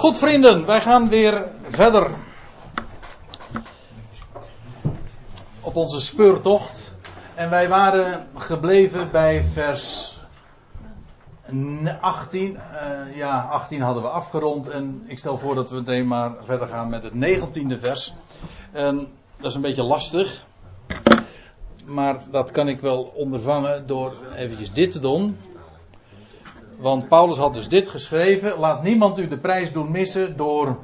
Goed vrienden, wij gaan weer verder. Op onze speurtocht. En wij waren gebleven bij vers 18. Uh, ja, 18 hadden we afgerond. En ik stel voor dat we meteen maar verder gaan met het 19e vers. En dat is een beetje lastig. Maar dat kan ik wel ondervangen door eventjes dit te doen. Want Paulus had dus dit geschreven: Laat niemand u de prijs doen missen door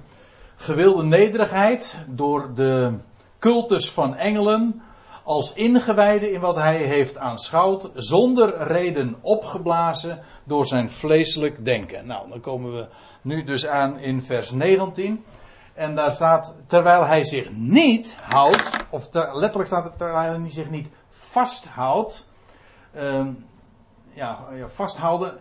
gewilde nederigheid, door de cultus van engelen, als ingewijde in wat hij heeft aanschouwd, zonder reden opgeblazen door zijn vleeselijk denken. Nou, dan komen we nu dus aan in vers 19. En daar staat, terwijl hij zich niet houdt, of letterlijk staat er, terwijl hij zich niet vasthoudt, uh, ja, vasthouden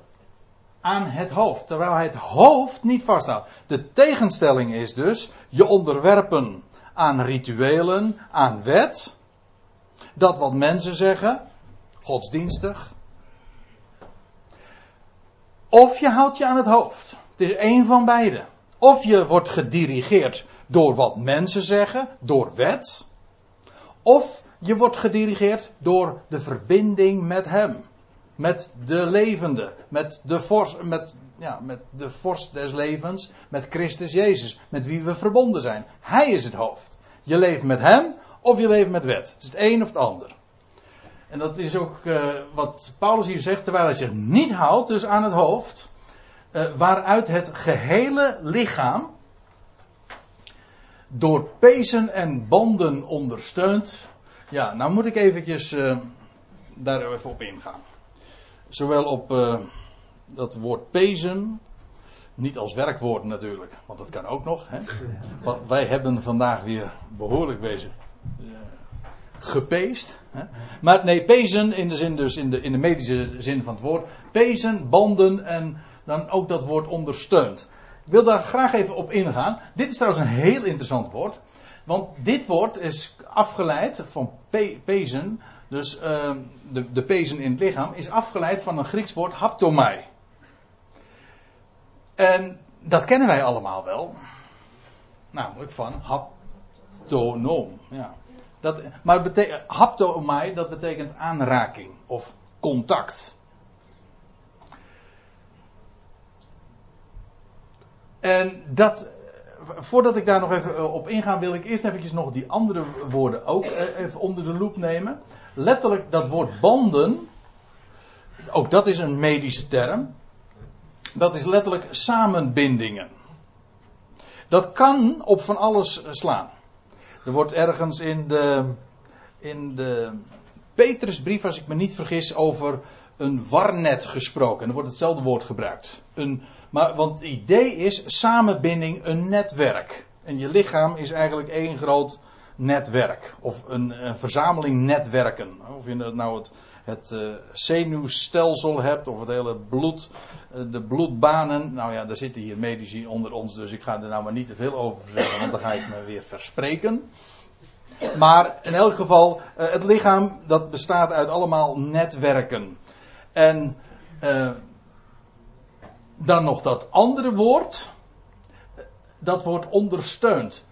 aan het hoofd. Terwijl hij het hoofd niet vasthoudt. De tegenstelling is dus je onderwerpen aan rituelen, aan wet. Dat wat mensen zeggen, godsdienstig. Of je houdt je aan het hoofd. Het is één van beide. Of je wordt gedirigeerd door wat mensen zeggen, door wet. Of je wordt gedirigeerd door de verbinding met Hem met de levende, met de, vorst, met, ja, met de vorst des levens, met Christus Jezus, met wie we verbonden zijn. Hij is het hoofd. Je leeft met Hem of je leeft met wet. Het is het een of het ander. En dat is ook uh, wat Paulus hier zegt, terwijl hij zich niet houdt, dus aan het hoofd, uh, waaruit het gehele lichaam door pezen en banden ondersteunt. Ja, nou moet ik eventjes uh, daar even op ingaan. Zowel op uh, dat woord pezen, niet als werkwoord natuurlijk, want dat kan ook nog. Hè? Want wij hebben vandaag weer behoorlijk wezen uh, gepeest. Hè? Maar nee, pezen in de zin dus in de, in de medische zin van het woord. Pezen, banden en dan ook dat woord ondersteunt. Ik wil daar graag even op ingaan. Dit is trouwens een heel interessant woord. Want dit woord is afgeleid van pe pezen dus uh, de, de pezen in het lichaam is afgeleid van een Grieks woord haptomai. En dat kennen wij allemaal wel. Namelijk van haptonoom. Ja. Dat, maar haptomai, dat betekent aanraking of contact. En dat, voordat ik daar nog even op inga, wil ik eerst eventjes nog die andere woorden ook even onder de loep nemen letterlijk dat woord banden, ook dat is een medische term, dat is letterlijk samenbindingen. Dat kan op van alles slaan. Er wordt ergens in de, in de Petrusbrief, als ik me niet vergis, over een warnet gesproken. En er wordt hetzelfde woord gebruikt. Een, maar, want het idee is samenbinding, een netwerk. En je lichaam is eigenlijk één groot netwerk. Of een, een verzameling netwerken. Of je nou het, het uh, zenuwstelsel hebt, of het hele bloed, uh, de bloedbanen. Nou ja, daar zitten hier medici onder ons, dus ik ga er nou maar niet te veel over zeggen, want dan ga ik me weer verspreken. Maar in elk geval, uh, het lichaam dat bestaat uit allemaal netwerken. En dan nog dat andere woord, dat wordt ondersteund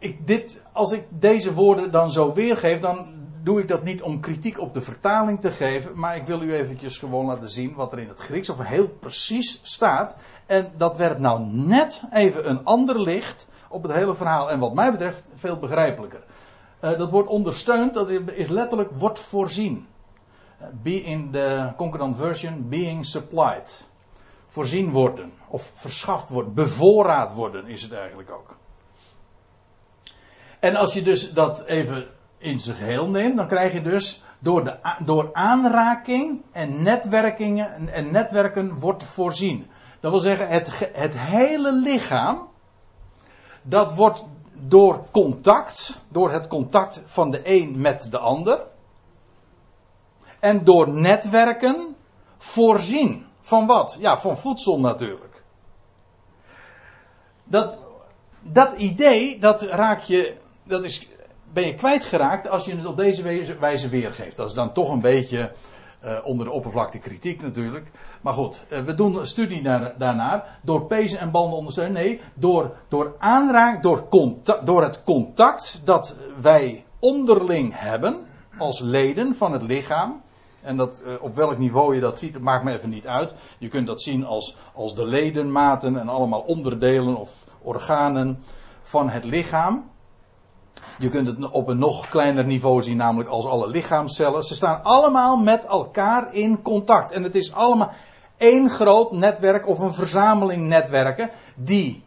ik dit, als ik deze woorden dan zo weergeef, dan doe ik dat niet om kritiek op de vertaling te geven, maar ik wil u eventjes gewoon laten zien wat er in het Grieks of heel precies staat. En dat werpt nou net even een ander licht op het hele verhaal. En wat mij betreft veel begrijpelijker. Uh, dat wordt ondersteund, dat is letterlijk wordt voorzien. Uh, be in de concordant version, being supplied. Voorzien worden, of verschaft worden, bevoorraad worden is het eigenlijk ook. En als je dus dat even in zijn geheel neemt, dan krijg je dus door, de, door aanraking en netwerkingen en netwerken wordt voorzien. Dat wil zeggen, het, het hele lichaam, dat wordt door contact, door het contact van de een met de ander, en door netwerken voorzien. Van wat? Ja, van voedsel natuurlijk. Dat, dat idee, dat raak je dat is, ben je kwijtgeraakt als je het op deze wijze weergeeft. Dat is dan toch een beetje Uh, onder de oppervlakte kritiek natuurlijk. Maar goed, uh, we doen een studie naar, daarnaar. Door pezen en banden ondersteunen. Nee, door, door aanraak, door, contact, door het contact dat wij onderling hebben. Als leden van het lichaam. En dat, uh, op welk niveau je dat ziet, dat maakt me even niet uit. Je kunt dat zien als, als de ledenmaten en allemaal onderdelen of organen van het lichaam. Je kunt het op een nog kleiner niveau zien, namelijk als alle lichaamcellen. Ze staan allemaal met elkaar in contact. En het is allemaal één groot netwerk of een verzameling netwerken die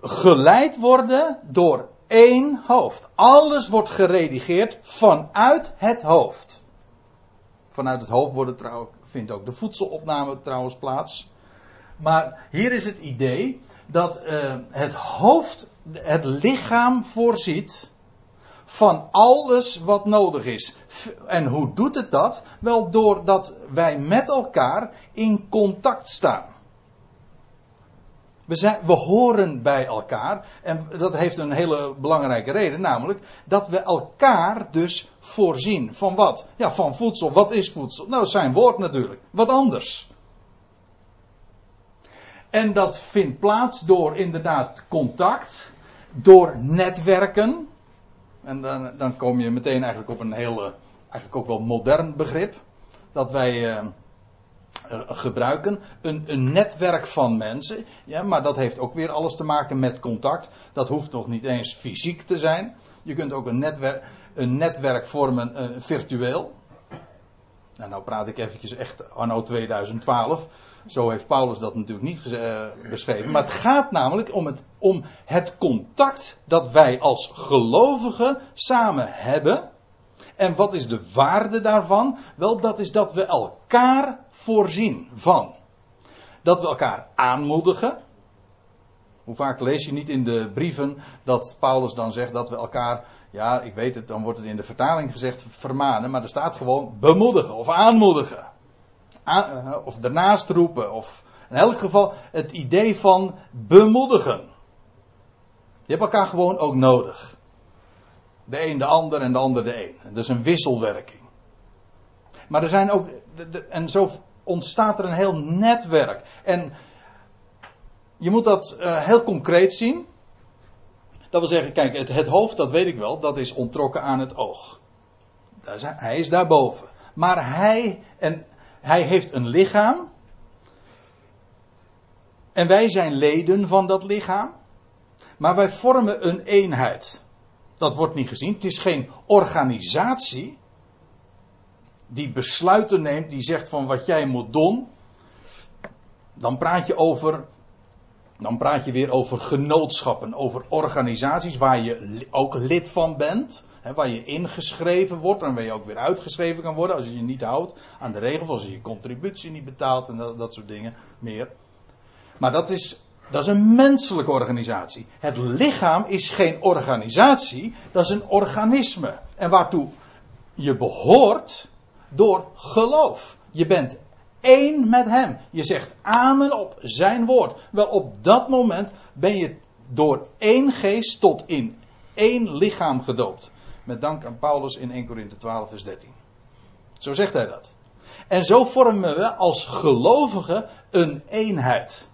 geleid worden door één hoofd. Alles wordt geredigeerd vanuit het hoofd. Vanuit het hoofd trouw, vindt ook de voedselopname trouwens plaats. Maar hier is het idee dat uh, het hoofd het lichaam voorziet van alles wat nodig is. En hoe doet het dat? Wel doordat wij met elkaar in contact staan. We, zijn, we horen bij elkaar. En dat heeft een hele belangrijke reden. Namelijk dat we elkaar dus voorzien. Van wat? Ja, van voedsel. Wat is voedsel? Nou, zijn woord natuurlijk. Wat anders. En dat vindt plaats door inderdaad contact door netwerken. En dan, dan kom je meteen eigenlijk op een heel, eigenlijk ook wel modern begrip. Dat wij uh, gebruiken. Een, een, netwerk van mensen. Ja, maar dat heeft ook weer alles te maken met contact. Dat hoeft nog niet eens fysiek te zijn. Je kunt ook een netwerk, een netwerk vormen uh, virtueel. Nou, nou praat ik eventjes echt anno 2012. Zo heeft Paulus dat natuurlijk niet uh, beschreven. Maar het gaat namelijk om het, om het contact dat wij als gelovigen samen hebben. En wat is de waarde daarvan? Wel, dat is dat we elkaar voorzien van. Dat we elkaar aanmoedigen. Hoe vaak lees je niet in de brieven dat Paulus dan zegt dat we elkaar, ja, ik weet het, dan wordt het in de vertaling gezegd vermanen, maar er staat gewoon bemoedigen of aanmoedigen. Eh, of daarnaast roepen, of in elk geval het idee van bemoedigen. Je hebt elkaar gewoon ook nodig. De een de ander en de ander de een. Dat is een wisselwerking. Maar er zijn ook, en zo ontstaat er een heel netwerk. En je moet dat uh, heel concreet zien. Dat wil zeggen, kijk, het, het, hoofd, dat weet ik wel, dat is ontrokken aan het oog. Zijn, hij is daarboven. Maar hij, en hij heeft een lichaam. En wij zijn leden van dat lichaam. Maar wij vormen een eenheid. Dat wordt niet gezien. Het is geen organisatie die besluiten neemt, die zegt van wat jij moet doen. Dan praat je over. Dan praat je weer over genootschappen, over organisaties waar je ook lid van bent waar je ingeschreven wordt en waar je ook weer uitgeschreven kan worden als je je niet houdt aan de regels, als je je contributie niet betaalt en dat, dat soort dingen meer. Maar dat is, dat is een menselijke organisatie. Het lichaam is geen organisatie, dat is een organisme. En waartoe je behoort door geloof. Je bent één met hem. Je zegt amen op zijn woord. Wel op dat moment ben je door één geest tot in één lichaam gedoopt. Met dank aan Paulus in 1 Korinthe 12, vers 13. Zo zegt hij dat. En zo vormen we als gelovigen een eenheid.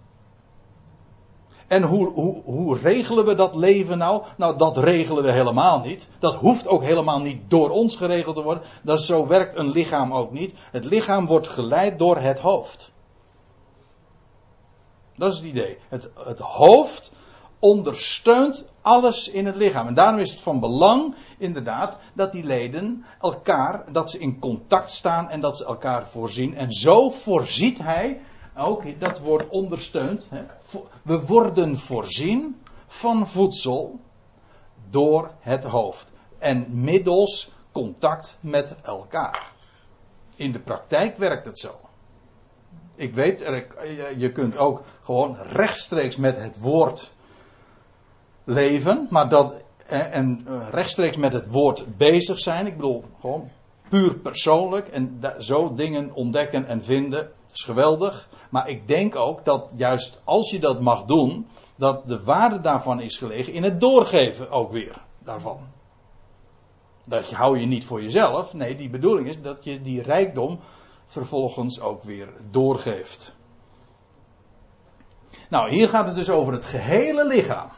En hoe, hoe, hoe regelen we dat leven nou? Nou, dat regelen we helemaal niet. Dat hoeft ook helemaal niet door ons geregeld te worden. Dat zo werkt een lichaam ook niet. Het lichaam wordt geleid door het hoofd. Dat is het idee. Het, het hoofd ondersteunt alles in het lichaam. En daarom is het van belang, inderdaad, dat die leden elkaar, dat ze in contact staan en dat ze elkaar voorzien. En zo voorziet hij, ook dat wordt ondersteund, we worden voorzien van voedsel door het hoofd. En middels contact met elkaar. In de praktijk werkt het zo. Ik weet, je kunt ook gewoon rechtstreeks met het woord leven, maar dat en eh, rechtstreeks met het woord bezig zijn. Ik bedoel, gewoon puur persoonlijk en zo dingen ontdekken en vinden. Is geweldig. Maar ik denk ook dat juist als je dat mag doen, dat de waarde daarvan is gelegen in het doorgeven ook weer daarvan. Dat hou je niet voor jezelf. Nee, die bedoeling is dat je die rijkdom vervolgens ook weer doorgeeft. Nou, hier gaat het dus over het gehele lichaam.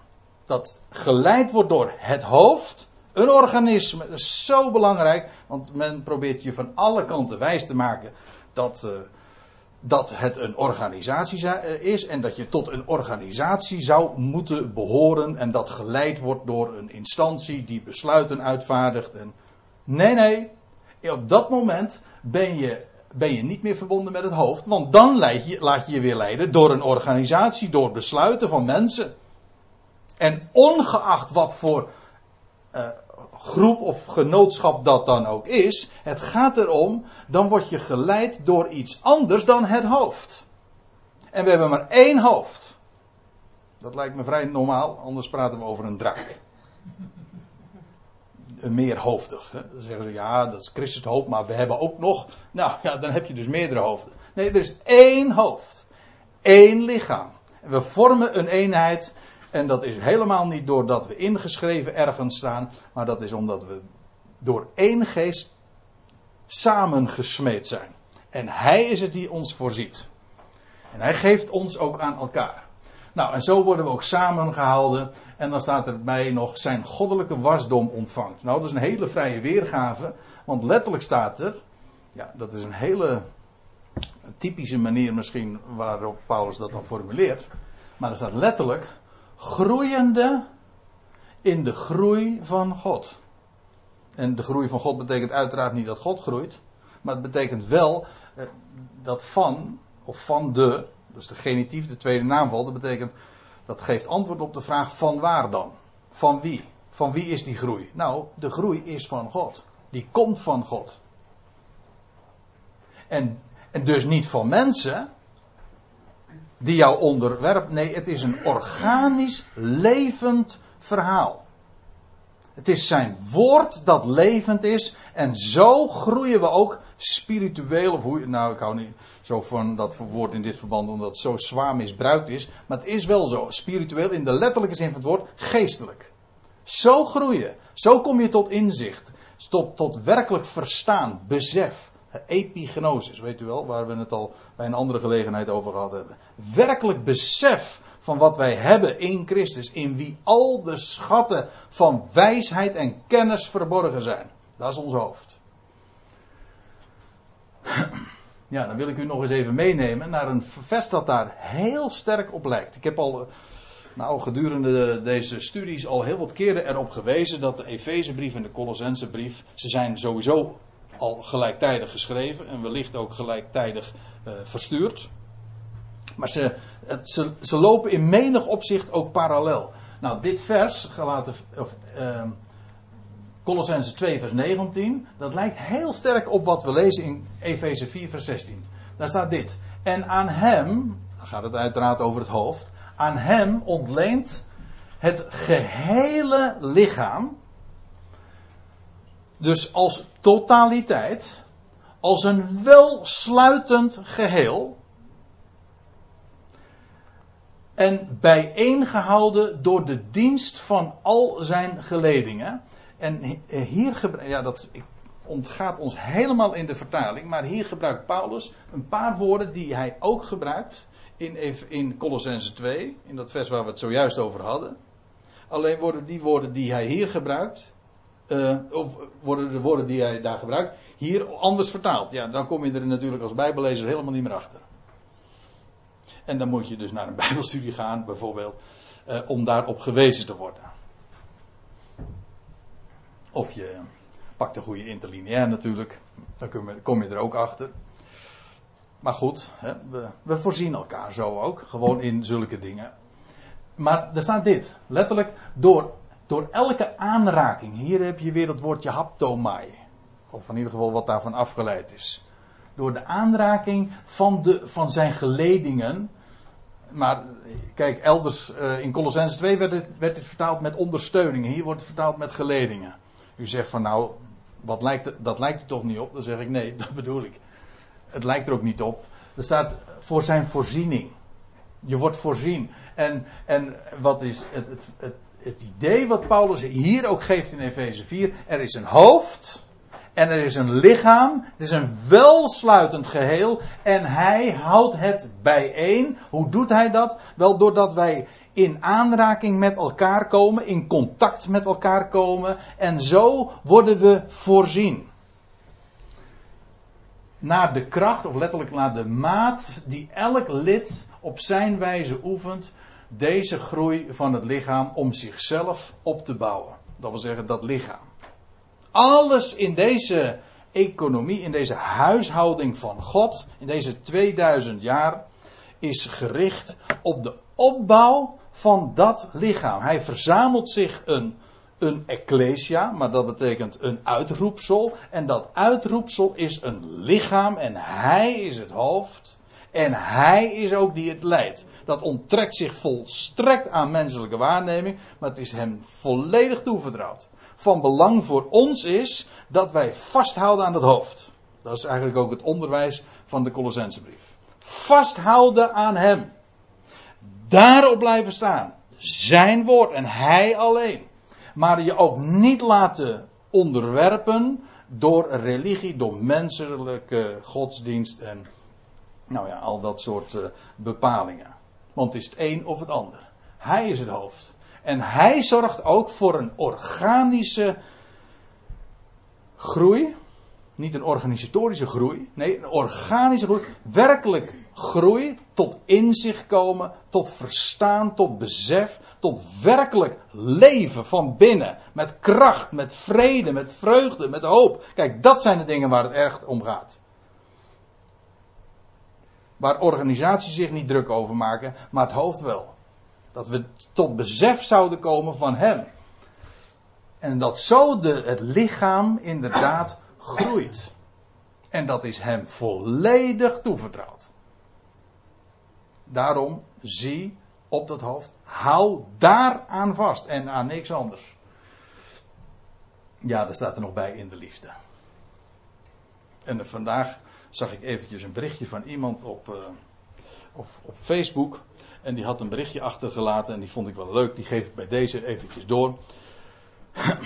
Dat geleid wordt door het hoofd. Een organisme, dat is zo belangrijk. Want men probeert je van alle kanten wijs te maken dat, uh, dat het een organisatie eh, is. En dat je tot een organisatie zou moeten behoren. En dat geleid wordt door een instantie die besluiten uitvaardigt. En nee, nee. Op dat moment ben je ben je niet meer verbonden met het hoofd. Want dan je, laat je je weer leiden door een organisatie, door besluiten van mensen. En ongeacht wat voor uh, groep of genootschap dat dan ook is, het gaat erom, dan word je geleid door iets anders dan het hoofd. En we hebben maar één hoofd. Dat lijkt me vrij normaal, anders praten we over een draak meerhoofdig. Hè. Dan zeggen ze, ja, dat is Christus hoofd, maar we hebben ook nog. Nou ja, dan heb je dus meerdere hoofden. Nee, er is één hoofd. één lichaam. En we vormen een eenheid. En dat is helemaal niet doordat we ingeschreven ergens staan, maar dat is omdat we door één geest samengesmeed zijn. En Hij is het die ons voorziet. En Hij geeft ons ook aan elkaar. Nou, en zo worden we ook samengehouden. En dan staat erbij nog zijn goddelijke wasdom ontvangt. Nou, dat is een hele vrije weergave. Want letterlijk staat er. Ja, dat is een hele typische manier misschien waarop Paulus dat dan formuleert. Maar er staat letterlijk. Groeiende in de groei van God. En de groei van God betekent uiteraard niet dat God groeit. Maar het betekent wel eh, dat van, of van de, dus de genitief, de tweede naamval, dat betekent, dat geeft antwoord op de vraag van waar dan? Van wie? Van wie is die groei? Nou, de groei is van God. Die komt van God. En, en dus niet van mensen die jou onderwerpen. Nee, het is een organisch, levend verhaal. Het is zijn woord dat levend is. En zo groeien we ook spiritueel. Of hoe, nou, ik hou niet zo van dat woord in dit verband, omdat het zo zwaar misbruikt is. Maar het is wel zo. Spiritueel in de letterlijke zin van het woord, geestelijk. Zo groeien. Zo kom je tot inzicht. Tot, tot werkelijk verstaan, besef. Epigenosis, weet u wel, waar we het al bij een andere gelegenheid over gehad hebben. Werkelijk besef van wat wij hebben in Christus, in wie al de schatten van wijsheid en kennis verborgen zijn. Dat is ons hoofd. Ja, dan wil ik u nog eens even meenemen naar een vers dat daar heel sterk op lijkt. Ik heb al, nou, gedurende deze studies al heel wat keren erop gewezen dat de Efezebrief en de Colossensebrief, ze zijn sowieso al gelijktijdig geschreven en wellicht ook gelijktijdig uh, verstuurd. Maar ze, het, ze, ze, lopen in menig opzicht ook parallel. Nou, dit vers, gelaten, of, uh, Colossense 2, vers 19, dat lijkt heel sterk op wat we lezen in Efeze 4, vers 16. Daar staat dit. En aan hem, dan gaat het uiteraard over het hoofd, aan hem ontleent het gehele lichaam, dus als totaliteit, als een welsluitend geheel, en bijeengehouden door de dienst van al zijn geledingen. En hier ja, dat ontgaat ons helemaal in de vertaling, maar hier gebruikt Paulus een paar woorden die hij ook gebruikt in, in Colossense 2, in dat vers waar we het zojuist over hadden. Alleen worden die woorden die hij hier gebruikt, uh, of worden de woorden die hij daar gebruikt, hier anders vertaald. Ja, dan kom je er natuurlijk als bijbellezer helemaal niet meer achter. En dan moet je dus naar een bijbelstudie gaan, bijvoorbeeld, uh, om daarop gewezen te worden. Of je pakt een goede interlineair natuurlijk, dan kom je er ook achter. Maar goed, hè, we, we, voorzien elkaar zo ook, gewoon in zulke dingen. Maar er staat dit, letterlijk, door, door elke aanraking. Hier heb je weer dat woordje haptomai. Of in ieder geval wat daarvan afgeleid is. Door de aanraking van, de, van zijn geledingen. Maar kijk, elders uh, in Colossense 2 werd het, werd het vertaald met ondersteuningen. Hier wordt het vertaald met geledingen. U zegt van nou, wat lijkt, dat lijkt er toch niet op? Dan zeg ik nee, dat bedoel ik. Het lijkt er ook niet op. Er staat voor zijn voorziening. Je wordt voorzien. En, en wat is het, het, het het idee wat Paulus hier ook geeft in Efeze 4. Er is een hoofd. En er is een lichaam. Het is een welsluitend geheel. En hij houdt het bijeen. Hoe doet hij dat? Wel doordat wij in aanraking met elkaar komen. In contact met elkaar komen. En zo worden we voorzien. Naar de kracht, of letterlijk naar de maat die elk lid op zijn wijze oefent deze groei van het lichaam om zichzelf op te bouwen. Dat wil zeggen, dat lichaam. Alles in deze economie, in deze huishouding van God, in deze 2000 jaar, is gericht op de opbouw van dat lichaam. Hij verzamelt zich een, een ecclesia, maar dat betekent een uitroepsel. En dat uitroepsel is een lichaam en hij is het hoofd. En hij is ook die het leidt. Dat onttrekt zich volstrekt aan menselijke waarneming, maar het is hem volledig toevertrouwd. Van belang voor ons is dat wij vasthouden aan het hoofd. Dat is eigenlijk ook het onderwijs van de Colossensebrief. Vasthouden aan hem. Daarop blijven staan. Zijn woord en hij alleen. Maar je ook niet laten onderwerpen door religie, door menselijke godsdienst en nou ja, al dat soort uh, bepalingen. Want het is het een of het ander. Hij is het hoofd. En hij zorgt ook voor een organische groei. Niet een organisatorische groei. Nee, een organische groei. Werkelijk groei. Tot inzicht komen. Tot verstaan. Tot besef. Tot werkelijk leven van binnen. Met kracht. Met vrede. Met vreugde. Met hoop. Kijk, dat zijn de dingen waar het echt om gaat. Waar organisaties zich niet druk over maken, maar het hoofd wel. Dat we tot besef zouden komen van Hem. En dat zo de, het lichaam inderdaad groeit. En dat is Hem volledig toevertrouwd. Daarom zie op dat hoofd, hou daar aan vast en aan niks anders. Ja, daar staat er nog bij in de liefde. En vandaag zag ik eventjes een berichtje van iemand op, uh, op, op, Facebook. En die had een berichtje achtergelaten en die vond ik wel leuk. Die geef ik bij deze eventjes door.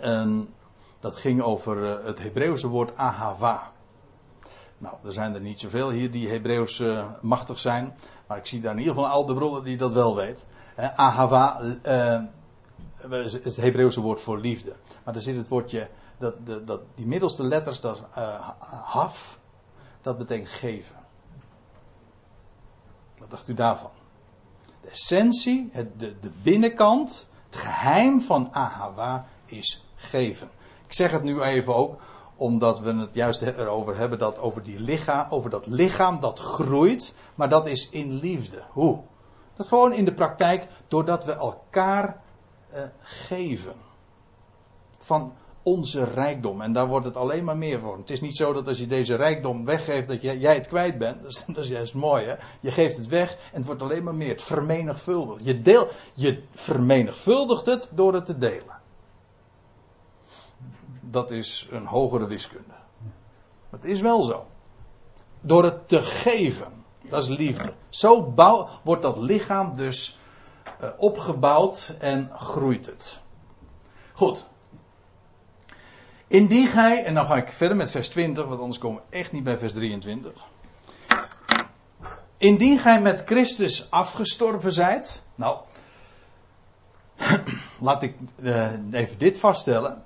en dat ging over uh, het Hebreeuwse woord ahava. Nou, er zijn er niet zoveel hier die Hebreeuws uh, machtig zijn. Maar ik zie daar in ieder geval een oude broeder die dat wel weet. ahava, het Hebreeuwse woord voor liefde. Maar daar zit het woordje dat, dat, die middelste letters, dat is uh, haf, dat betekent geven. Wat dacht u daarvan? De essentie, het, de, de binnenkant, het geheim van Ahawa is geven. Ik zeg het nu even ook omdat we het juist erover hebben dat over, die lichaam, over dat lichaam dat groeit, maar dat is in liefde. Hoe? Dat gewoon in de praktijk doordat we elkaar uh, geven. Van onze rijkdom. En daar wordt het alleen maar meer voor. Het is niet zo dat als je deze rijkdom weggeeft, dat jij het kwijt bent. Is, dat is juist mooi, hè? Je geeft het weg en het wordt alleen maar meer. Het vermenigvuldigt. Je, deel, je vermenigvuldigt het door het te delen. Dat is een hogere wiskunde. het is wel zo. Door het te geven. Dat is liefde. Zo bouw, wordt dat lichaam dus uh, opgebouwd en groeit het. Goed, Indien gij, en dan ga ik verder met vers 20, want anders komen we echt niet bij vers 23. Indien gij met Christus afgestorven zijt. Nou, laat ik uh, even dit vaststellen.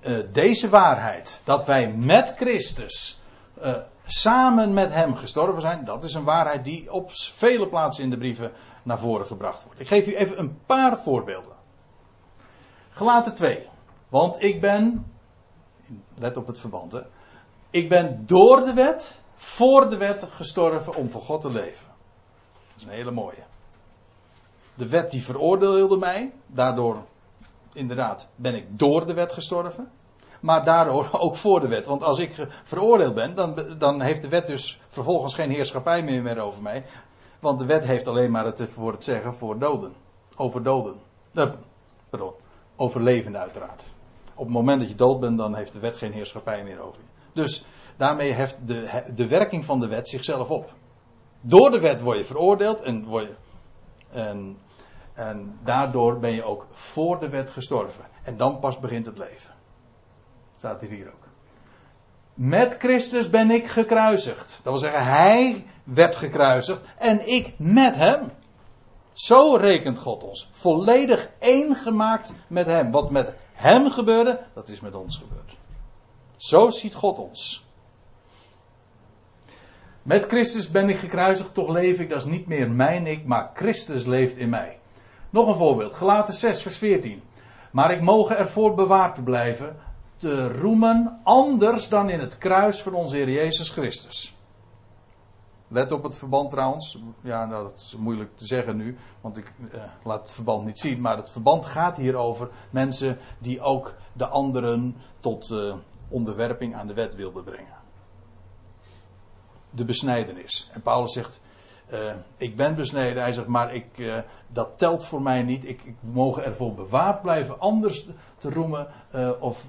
Uh, deze waarheid, dat wij met Christus uh, samen met Hem gestorven zijn, dat is een waarheid die op vele plaatsen in de brieven naar voren gebracht wordt. Ik geef u even een paar voorbeelden. Gelaten 2. Want ik ben let op het verband. Hè. Ik ben door de wet, voor de wet gestorven om voor God te leven. Dat is een hele mooie. De wet die veroordeelde mij, daardoor inderdaad ben ik door de wet gestorven. Maar daardoor ook voor de wet. Want als ik veroordeeld ben, dan, dan heeft de wet dus vervolgens geen heerschappij meer, meer over mij. Want de wet heeft alleen maar het voor het zeggen voor doden. Over doden. Uh, pardon. Over levenden uiteraard op het moment dat je dood bent, dan heeft de wet geen heerschappij meer over je. Dus daarmee heft de, de werking van de wet zichzelf op. Door de wet word je veroordeeld en, word je, en En daardoor ben je ook voor de wet gestorven. En dan pas begint het leven. Staat hier, hier ook. Met Christus ben ik gekruisigd. Dat wil zeggen, hij werd gekruisigd en ik met hem. Zo rekent God ons. Volledig één gemaakt met hem. Wat met hem gebeurde, dat is met ons gebeurd. Zo ziet God ons. Met Christus ben ik gekruisigd, toch leef ik, dat is niet meer mijn ik, maar Christus leeft in mij. Nog een voorbeeld, Gelaten 6, vers 14. Maar ik mogen ervoor bewaard blijven te roemen anders dan in het kruis van onze Heer Jezus Christus. Let op het verband trouwens. Ja, nou, dat is moeilijk te zeggen nu, want ik eh, laat het verband niet zien. Maar het verband gaat hier over mensen die ook de anderen tot eh, onderwerping aan de wet wilden brengen. De besnijdenis. En Paulus zegt, uh, ik ben besneden. Hij zegt, maar ik, uh, dat telt voor mij niet. Ik, ik mogen ervoor bewaard blijven anders te roemen. Uh, of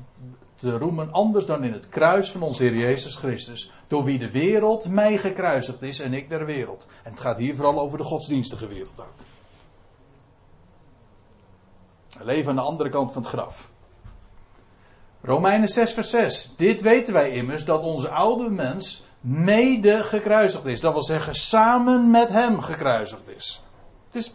te roemen anders dan in het kruis van onze Heer Jezus Christus. Door wie de wereld mij gekruisigd is en ik der wereld. En het gaat hier vooral over de godsdienstige wereld ook. Leven aan de andere kant van het graf. Romeinen 6 vers 6. Dit weten wij immers dat onze oude mens mede gekruisigd is. Dat wil zeggen, samen met hem gekruisigd is. Het is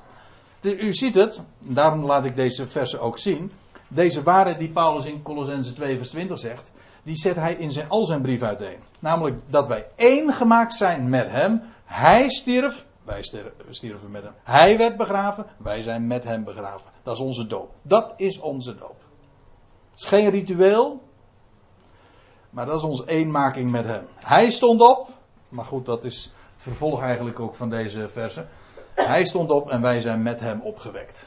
u ziet het, daarom laat ik deze versen ook zien. Deze waarheid die Paulus in Colossense 2 vers 20 zegt, die zet hij in zijn, al zijn brief uiteen. Namelijk dat wij één gemaakt zijn met hem. Hij stierf, wij stierven met hem. Hij werd begraven, wij zijn met hem begraven. Dat is onze doop. Dat is onze doop. Het is geen ritueel, maar dat is onze eenmaking met hem. Hij stond op. Maar goed, dat is het vervolg eigenlijk ook van deze verse. Hij stond op en wij zijn met hem opgewekt.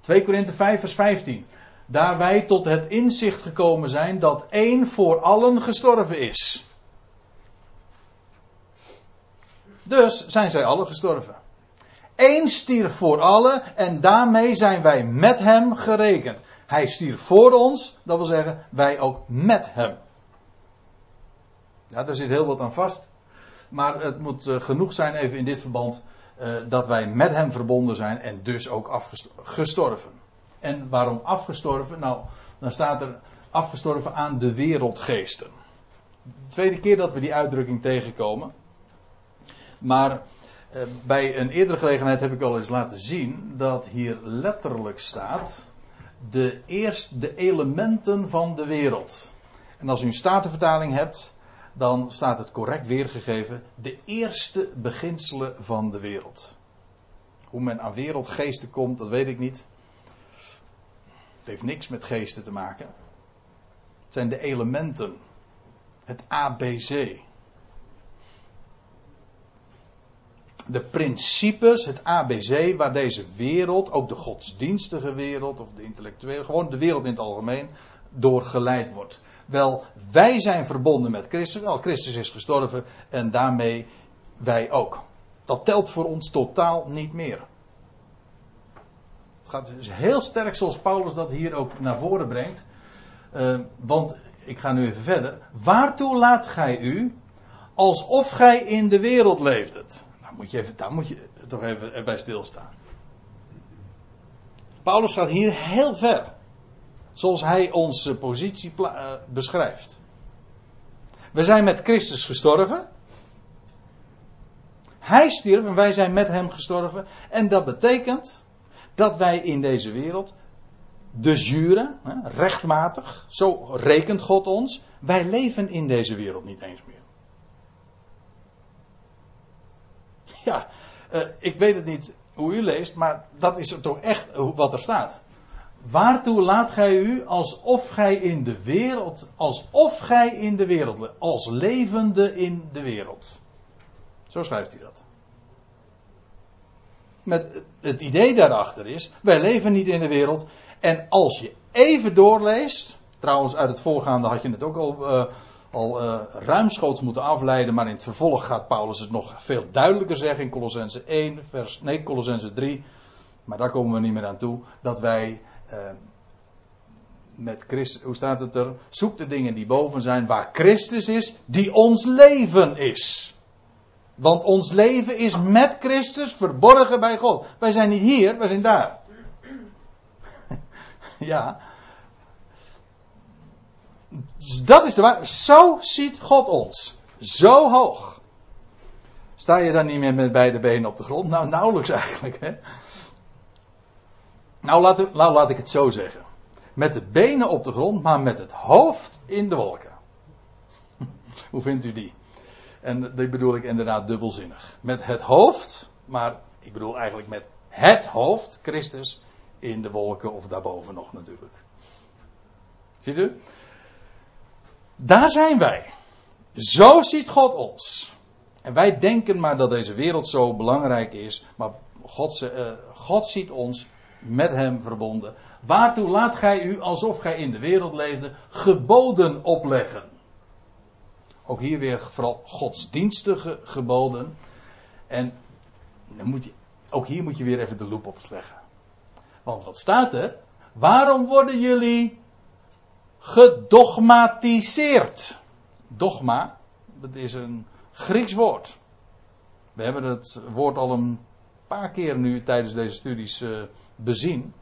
2 Korinthe 5 vers 15. Daar wij tot het inzicht gekomen zijn dat één voor allen gestorven is. Dus zijn zij allen gestorven. Eén stierf voor allen en daarmee zijn wij met hem gerekend. Hij stierf voor ons, dat wil zeggen, wij ook met hem. Ja, daar zit heel wat aan vast. Maar het moet uh, genoeg zijn, even in dit verband, uh, dat wij met hem verbonden zijn en dus ook afgestorven. En waarom afgestorven? Nou, dan staat er afgestorven aan de wereldgeesten. De tweede keer dat we die uitdrukking tegenkomen. Maar uh, bij een eerdere gelegenheid heb ik al eens laten zien dat hier letterlijk staat de, eerst, de elementen van de wereld. En als u een statenvertaling hebt, dan staat het correct weergegeven. De eerste beginselen van de wereld. Hoe men aan wereldgeesten komt, dat weet ik niet. Het heeft niks met geesten te maken. Het zijn de elementen. Het ABC. De principes, het ABC, waar deze wereld, ook de godsdienstige wereld of de intellectuele, gewoon de wereld in het algemeen, door geleid wordt. Wel, wij zijn verbonden met Christus, wel, Christus is gestorven en daarmee wij ook. Dat telt voor ons totaal niet meer. Het gaat dus heel sterk zoals Paulus dat hier ook naar voren brengt. Uh, want, ik ga nu even verder. Waartoe laat gij u, alsof gij in de wereld leefdet? Moet je even, daar moet je toch even bij stilstaan. Paulus gaat hier heel ver. Zoals hij onze positie uh, beschrijft. We zijn met Christus gestorven. Hij stierf en wij zijn met hem gestorven. En dat betekent dat wij in deze wereld, de jure, rechtmatig, zo rekent God ons, wij leven in deze wereld niet eens meer. Ja, uh, ik weet het niet hoe u leest, maar dat is toch echt wat er staat. Waartoe laat gij u alsof gij in de wereld, alsof gij in de wereld, als levende in de wereld. Zo schrijft hij dat. Met het idee daarachter is, wij leven niet in de wereld. En als je even doorleest, trouwens uit het voorgaande had je het ook al uh, al uh, ruimschoots moeten afleiden, maar in het vervolg gaat Paulus het nog veel duidelijker zeggen in Colossense 1, vers, nee, Colossense 3, maar daar komen we niet meer aan toe, dat wij uh, met Christus, hoe staat het er? Zoek de dingen die boven zijn, waar Christus is, die ons leven is. Want ons leven is met Christus verborgen bij God. Wij zijn niet hier, wij zijn daar. ja. Dat is de waarheid. Zo ziet God ons. Zo hoog. Sta je dan niet meer met beide benen op de grond? Nou, nauwelijks eigenlijk. Hè? Nou, laat, nou, laat ik het zo zeggen. Met de benen op de grond, maar met het hoofd in de wolken. Hoe vindt u die? En die bedoel ik inderdaad dubbelzinnig. Met het hoofd, maar ik bedoel eigenlijk met het hoofd, Christus, in de wolken of daarboven nog natuurlijk. Ziet u? Daar zijn wij. Zo ziet God ons. En wij denken maar dat deze wereld zo belangrijk is, maar God, uh, God ziet ons met Hem verbonden. Waartoe laat gij u, alsof gij in de wereld leefde, geboden opleggen? Ook hier weer vooral godsdienstige geboden. En dan moet je, ook hier moet je weer even de loep opleggen. Want wat staat er? Waarom worden jullie gedogmatiseerd? Dogma, dat is een Grieks woord. We hebben het woord al een paar keer nu tijdens deze studies uh, bezien.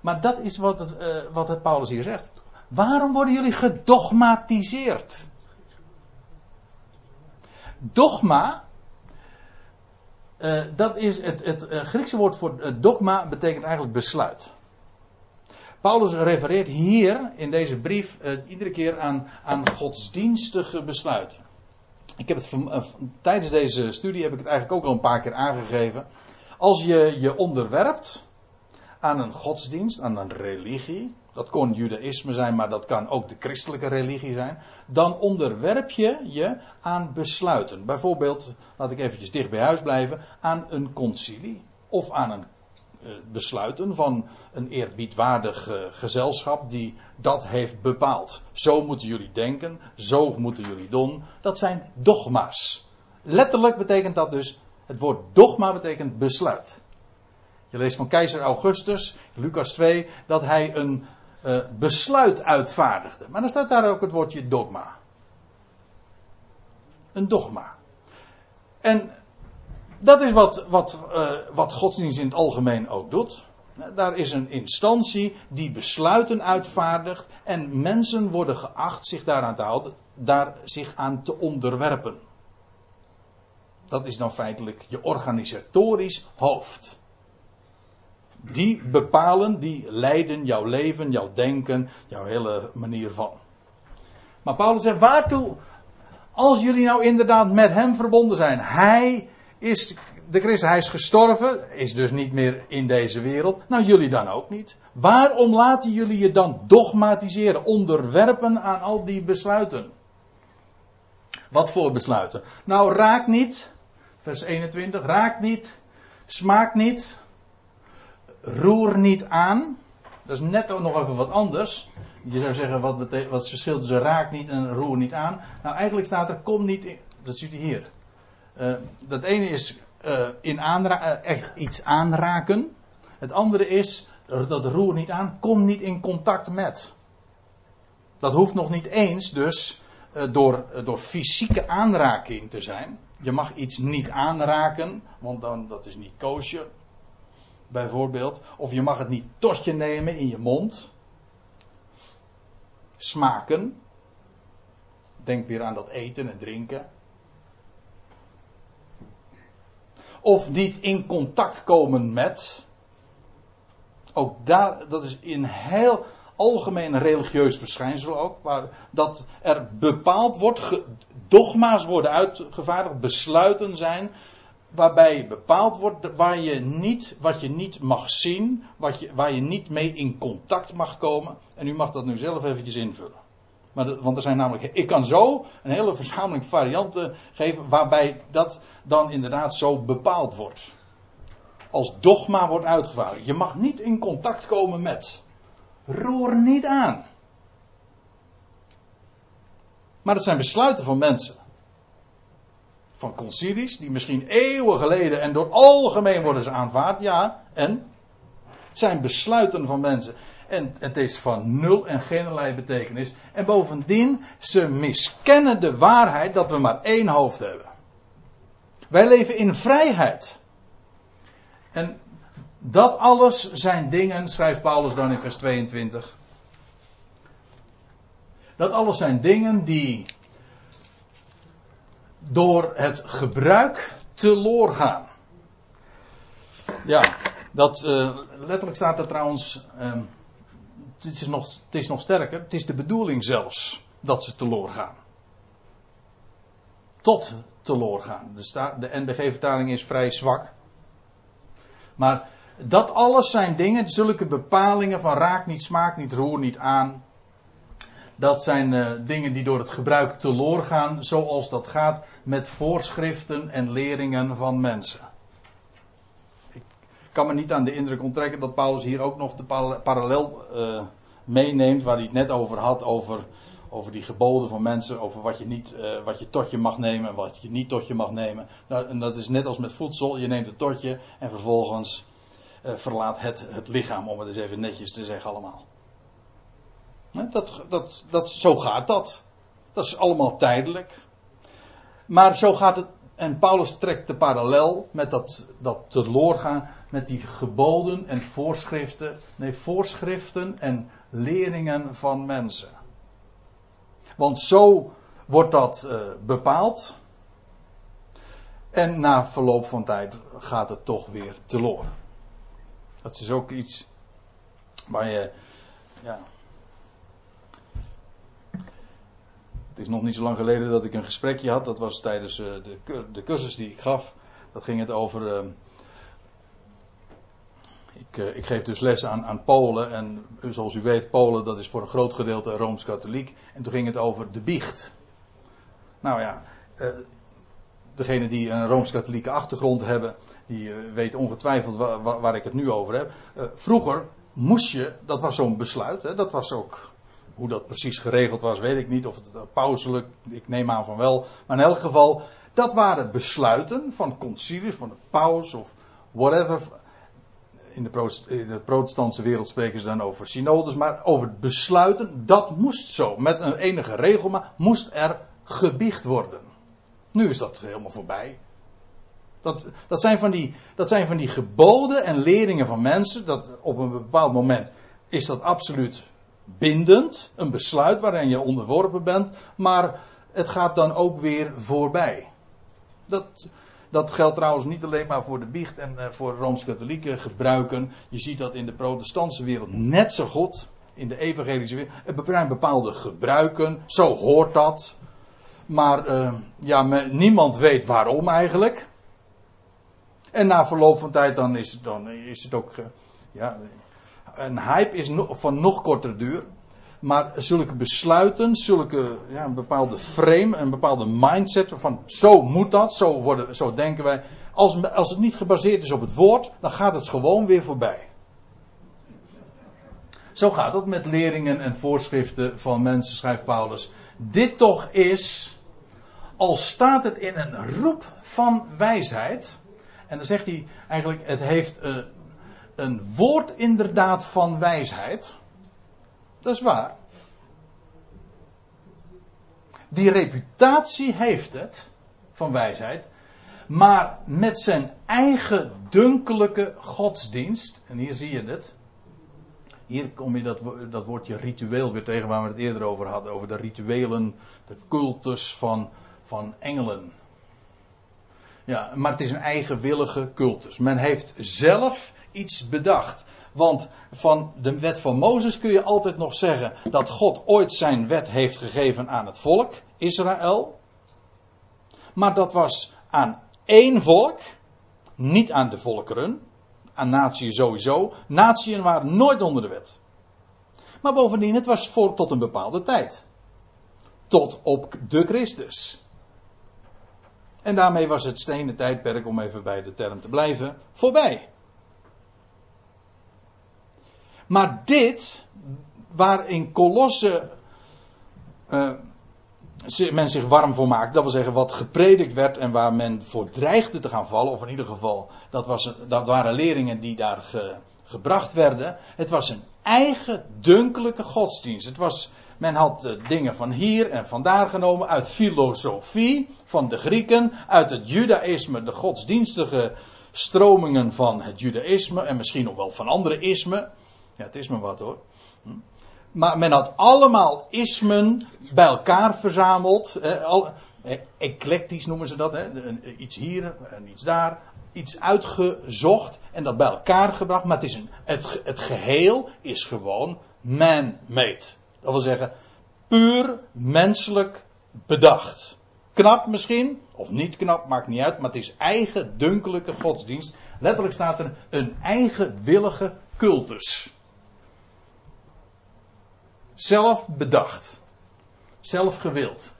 Maar dat is wat het, uh, wat Paulus hier zegt. Waarom worden jullie gedogmatiseerd? Dogma, uh, dat is het, het Griekse woord voor dogma betekent eigenlijk besluit. Paulus refereert hier in deze brief iedere keer aan, aan godsdienstige besluiten. Ik heb het van, tijdens deze studie heb ik het eigenlijk ook al een paar keer aangegeven. Als je je onderwerpt aan een godsdienst, aan een religie, dat kon judaïsme zijn, maar dat kan ook de christelijke religie zijn, dan onderwerp je je aan besluiten. Bijvoorbeeld, laat ik eventjes dicht bij huis blijven, aan een concilie of aan een besluiten van een eerbiedwaardig uh, gezelschap die dat heeft bepaald. Zo moeten jullie denken, zo moeten jullie doen. Dat zijn dogma's. Letterlijk betekent dat dus het woord dogma betekent besluit. Je leest van keizer Augustus, Lucas 2, dat hij een uh, besluit uitvaardigde. Maar dan staat daar ook het woordje dogma. Een dogma. En dat is wat, wat, uh, wat godsdienst in het algemeen ook doet. Daar is een instantie die besluiten uitvaardigt en mensen worden geacht zich daaraan te houden, daar zich aan te onderwerpen. Dat is dan feitelijk je organisatorisch hoofd. Die bepalen, die leiden jouw leven, jouw denken, jouw hele manier van. Maar Paulus zegt, waartoe, als jullie nou inderdaad met hem verbonden zijn, hij is de Christus, hij is gestorven, is dus niet meer in deze wereld. Nou, jullie dan ook niet. Waarom laten jullie je dan dogmatiseren, onderwerpen aan al die besluiten? Wat voor besluiten? Nou, raak niet, vers 21, raak niet, smaak niet, roer niet aan. Dat is net ook nog even wat anders. Je zou zeggen, wat, wat het verschil tussen raak niet en roer niet aan? Nou, eigenlijk staat er, kom niet in. Dat ziet u hier. Uh, dat ene is uh, in aanra- uh, echt iets aanraken. Het andere is, dat roer niet aan, kom niet in contact met. Dat hoeft nog niet eens dus door, door fysieke aanraking te zijn. Je mag iets niet aanraken, want dan dat is niet koosje. Bijvoorbeeld. Of je mag het niet tot je nemen in je mond. Smaken. Denk weer aan dat eten en drinken. Of niet in contact komen met. Ook daar, dat is in heel algemeen religieus verschijnsel ook. Waar dat er bepaald wordt, dogma's worden uitgevaardigd, besluiten zijn. Waarbij bepaald wordt waar je niet, wat je niet mag zien, wat je, waar je niet mee in contact mag komen. En u mag dat nu zelf eventjes invullen. Maar want er zijn namelijk, ik kan zo een hele verzameling varianten geven waarbij dat dan inderdaad zo bepaald wordt. Als dogma wordt uitgevaardigd. Je mag niet in contact komen met. Roer niet aan. Maar dat zijn besluiten van mensen. Van concilies, die misschien eeuwen geleden en door algemeen worden ze aanvaard. Ja, en het zijn besluiten van mensen. En het is van nul en geen betekenis. En bovendien, ze miskennen de waarheid dat we maar één hoofd hebben. Wij leven in vrijheid. En dat alles zijn dingen, schrijft Paulus dan in vers 22. Dat alles zijn dingen die door het gebruik teloor gaan. Ja, dat, uh, letterlijk staat er trouwens. Uh, het, is nog, het is nog sterker. Het is de bedoeling zelfs dat ze teloor gaan. Tot teloor gaan. De, de NBG-vertaling is vrij zwak. Maar dat alles zijn dingen, zulke bepalingen van raak niet, smaak niet, roer niet aan. Dat zijn uh, dingen die door het gebruik teloor gaan, zoals dat gaat met voorschriften en leringen van mensen. Kan me niet aan de indruk onttrekken dat Paulus hier ook nog de parallel uh, meeneemt, waar hij het net over had, over, over die geboden van mensen, over wat je, niet, uh, wat je tot je mag nemen en wat je niet tot je mag nemen. Nou, en dat is net als met voedsel, je neemt het tot je en vervolgens verlaat het het lichaam, om het eens even netjes te zeggen allemaal. Dat, dat, dat, zo gaat dat. Dat is allemaal tijdelijk. Maar zo gaat het. En Paulus trekt de parallel met dat, dat teloorgaan. Met die geboden en voorschriften. Nee, voorschriften en leringen van mensen. Want zo wordt dat uh, bepaald. En na verloop van tijd gaat het toch weer teloor. Dat is ook iets waar je. Ja, Het is nog niet zo lang geleden dat ik een gesprekje had. Dat was tijdens uh, de, de cursus die ik gaf. Dat ging het over. Uh, ik, uh, ik, geef dus les aan, aan Polen. En zoals u weet, Polen dat is voor een groot gedeelte rooms-katholiek. En toen ging het over de biecht. Nou ja, degene die een rooms-katholieke achtergrond hebben, die weten ongetwijfeld waar, waar, ik het nu over heb. vroeger moest je, dat was zo'n besluit, hè, dat was ook hoe dat precies geregeld was, weet ik niet. Of het pauselijk, ik neem aan van wel. Maar in elk geval, dat waren besluiten van concilies, van de paus of whatever. In de, protestantse wereld spreken ze dan over synodes, maar over besluiten, dat moest zo. Met een enige regel, moest er gebiecht worden. Nu is dat helemaal voorbij. Dat, dat, zijn van die, dat zijn van die geboden en leringen van mensen. Dat op een bepaald moment is dat absoluut bindend, een besluit waarin je onderworpen bent, maar het gaat dan ook weer voorbij. Dat, dat geldt trouwens niet alleen maar voor de biecht en uh, voor rooms-katholieke gebruiken. Je ziet dat in de protestantse wereld net zo goed. In de evangelische wereld. Er zijn bepaalde gebruiken. Zo hoort dat. Maar uh, ja, niemand weet waarom eigenlijk. En na verloop van tijd dan is het, dan is het ook. Ja, een hype is van nog korter duur. Maar zulke besluiten, zulke, ja, een bepaalde frame, een bepaalde mindset van zo moet dat, zo, worden, zo denken wij. Als, als het niet gebaseerd is op het woord, dan gaat het gewoon weer voorbij. Zo gaat het met leringen en voorschriften van mensen, schrijft Paulus. Dit toch is, al staat het in een roep van wijsheid. En dan zegt hij eigenlijk, het heeft uh, een woord inderdaad van wijsheid. Dat is waar. Die reputatie heeft het van wijsheid. Maar met zijn eigen dunkelijke godsdienst. En hier zie je het. Hier kom je dat, dat woordje ritueel weer tegen waar we het eerder over hadden. Over de rituelen, de cultus van, van engelen. Ja, maar het is een eigenwillige cultus. Men heeft zelf iets bedacht. Want van de wet van Mozes kun je altijd nog zeggen dat God ooit zijn wet heeft gegeven aan het volk, Israël. Maar dat was aan één volk, niet aan de volkeren. Aan naties sowieso. Natieën waren nooit onder de wet. Maar bovendien, het was voor tot een bepaalde tijd. Tot op de Christus. En daarmee was het stenen tijdperk, om even bij de term te blijven, voorbij. Maar dit, waar in uh, men zich warm voor maakte. Dat wil zeggen wat gepredikt werd en waar men voor dreigde te gaan vallen. Of in ieder geval, dat, was, dat waren leringen die daar ge, gebracht werden. Het was een eigen dunkelijke godsdienst. Het was, men had dingen van hier en vandaar genomen uit filosofie van de Grieken, uit het Judaïsme, de godsdienstige stromingen van het Judaïsme en misschien nog wel van andere ismen. Ja, het is me wat hoor. Hm. Maar men had allemaal ismen bij elkaar verzameld. Eh, al, eclectisch noemen ze dat. Hè? Iets hier en iets daar. Iets uitgezocht en dat bij elkaar gebracht. Maar het, is een, het, het geheel is gewoon man-made. Dat wil zeggen, puur menselijk bedacht. Knap misschien, of niet knap, maakt niet uit. Maar het is eigen dunkelijke godsdienst. Letterlijk staat er een eigenwillige cultus. Zelf bedacht. Zelf gewild.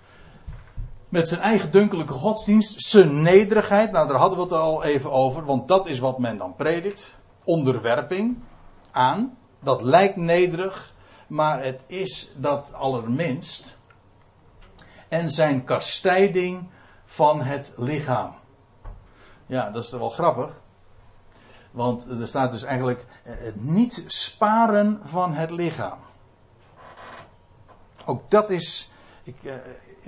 Met zijn eigen dunkelijke godsdienst, zijn nederigheid. Nou, daar hadden we het al even over, want dat is wat men dan predikt. Onderwerping aan. Dat lijkt nederig, maar het is dat allerminst. En zijn kastijding van het lichaam. Ja, dat is wel grappig. Want er staat dus eigenlijk het niet sparen van het lichaam. Ook dat is. Ik, uh,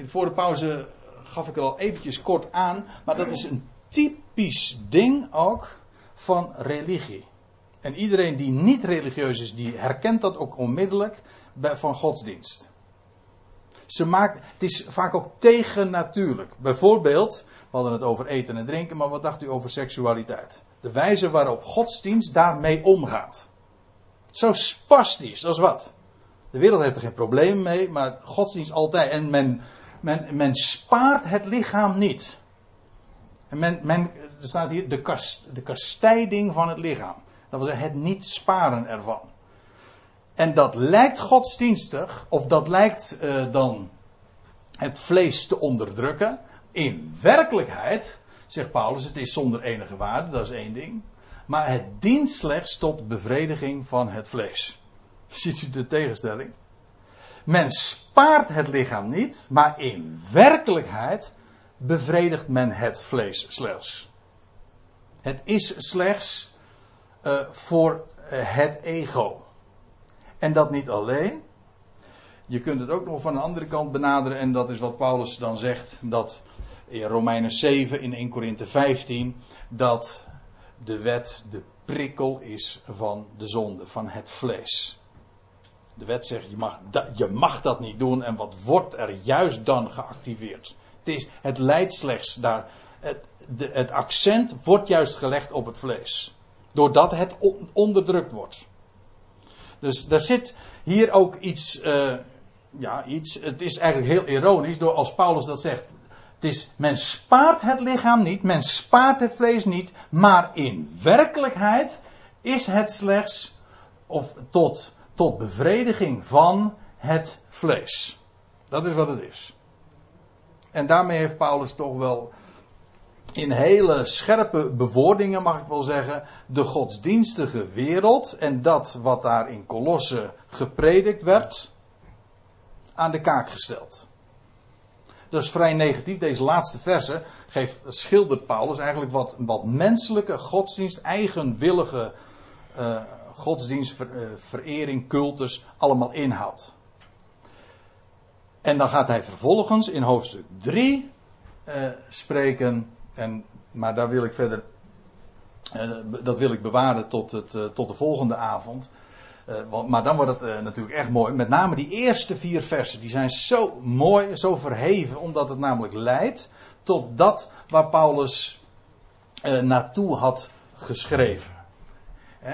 voor de pauze gaf ik er al eventjes kort aan. Maar dat is een typisch ding ook van religie. En iedereen die niet religieus is, die herkent dat ook onmiddellijk bij, van godsdienst. Ze maakt, het is vaak ook tegennatuurlijk. Bijvoorbeeld, we hadden het over eten en drinken, maar wat dacht u over seksualiteit? De wijze waarop godsdienst daarmee omgaat. Zo spastisch, als wat. De wereld heeft er geen probleem mee, maar godsdienst altijd. En men, men, men spaart het lichaam niet. En men, men, er staat hier de, kast, de kastijding van het lichaam. Dat zeggen het niet sparen ervan. En dat lijkt godsdienstig, of dat lijkt uh, dan het vlees te onderdrukken. In werkelijkheid, zegt Paulus, het is zonder enige waarde, dat is één ding. Maar het dient slechts tot bevrediging van het vlees. Ziet u de tegenstelling? Men spaart het lichaam niet, maar in werkelijkheid bevredigt men het vlees slechts. Het is slechts uh, voor uh, het ego. En dat niet alleen. Je kunt het ook nog van een andere kant benaderen, en dat is wat Paulus dan zegt, dat in Romeinen 7, in 1 Korinthe 15, dat de wet de prikkel is van de zonde, van het vlees. De wet zegt, je mag, je mag dat niet doen. En wat wordt er juist dan geactiveerd? Het, is, het leidt slechts daar. Het, de, het accent wordt juist gelegd op het vlees. Doordat het onderdrukt wordt. Dus daar zit hier ook iets. Uh, ja, iets. Het is eigenlijk heel ironisch door als Paulus dat zegt. Het is, men spaart het lichaam niet, men spaart het vlees niet, maar in werkelijkheid is het slechts, of tot tot bevrediging van het vlees. Dat is wat het is. En daarmee heeft Paulus toch wel in hele scherpe bewoordingen, mag ik wel zeggen, de godsdienstige wereld en dat wat daar in Kolossen gepredikt werd, aan de kaak gesteld. Dat is vrij negatief. Deze laatste verse geeft, schildert Paulus eigenlijk wat, wat menselijke godsdienst, eigenwillige uh, godsdienst, eh, cultus allemaal inhoudt. En dan gaat hij vervolgens in hoofdstuk 3 uh, eh, spreken. En, maar daar wil ik verder. Uh, dat wil ik bewaren tot, het, tot de volgende avond. Maar dan wordt het natuurlijk echt mooi. Met name die eerste vier versen. Die zijn zo mooi, zo verheven. Omdat het namelijk leidt tot dat waar Paulus naartoe had geschreven.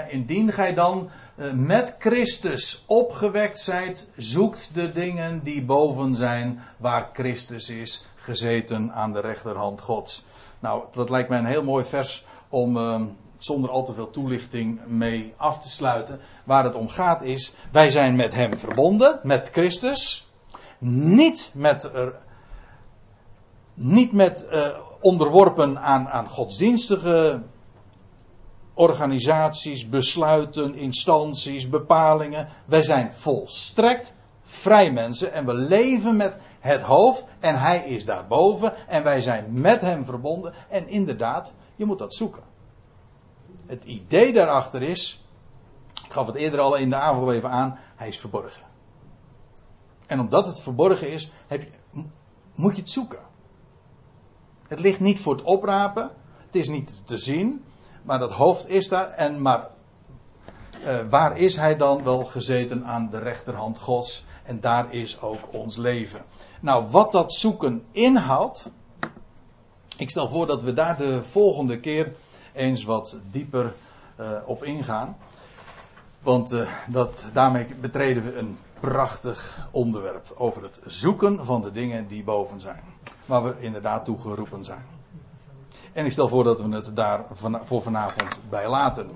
Indien gij dan eh, met Christus opgewekt zijt, zoekt de dingen die boven zijn, waar Christus is, gezeten aan de rechterhand Gods. Nou, dat lijkt mij een heel mooi vers om ehm, zonder al te veel toelichting mee af te sluiten. Waar het om gaat is, wij zijn met Hem verbonden, met Christus. Niet met, niet met uh, onderworpen aan, aan godsdienstige organisaties, besluiten, instanties, bepalingen. Wij zijn volstrekt vrij mensen en we leven met het hoofd en hij is daarboven en wij zijn met hem verbonden. En inderdaad, je moet dat zoeken. Het idee daarachter is, ik gaf het eerder al in de avond even aan, hij is verborgen. En omdat het verborgen is, heb je, moet je het zoeken. Het ligt niet voor het oprapen, het is niet te zien, maar dat hoofd is daar. En maar uh, waar is hij dan wel gezeten aan de rechterhand Gods? En daar is ook ons leven. Nou, wat dat zoeken inhoudt. Ik stel voor dat we daar de volgende keer eens wat dieper uh, op ingaan. Want uh, dat, daarmee betreden we een prachtig onderwerp over het zoeken van de dingen die boven zijn. Waar we inderdaad toe geroepen zijn. En ik stel voor dat we het daar voor vanavond bij laten.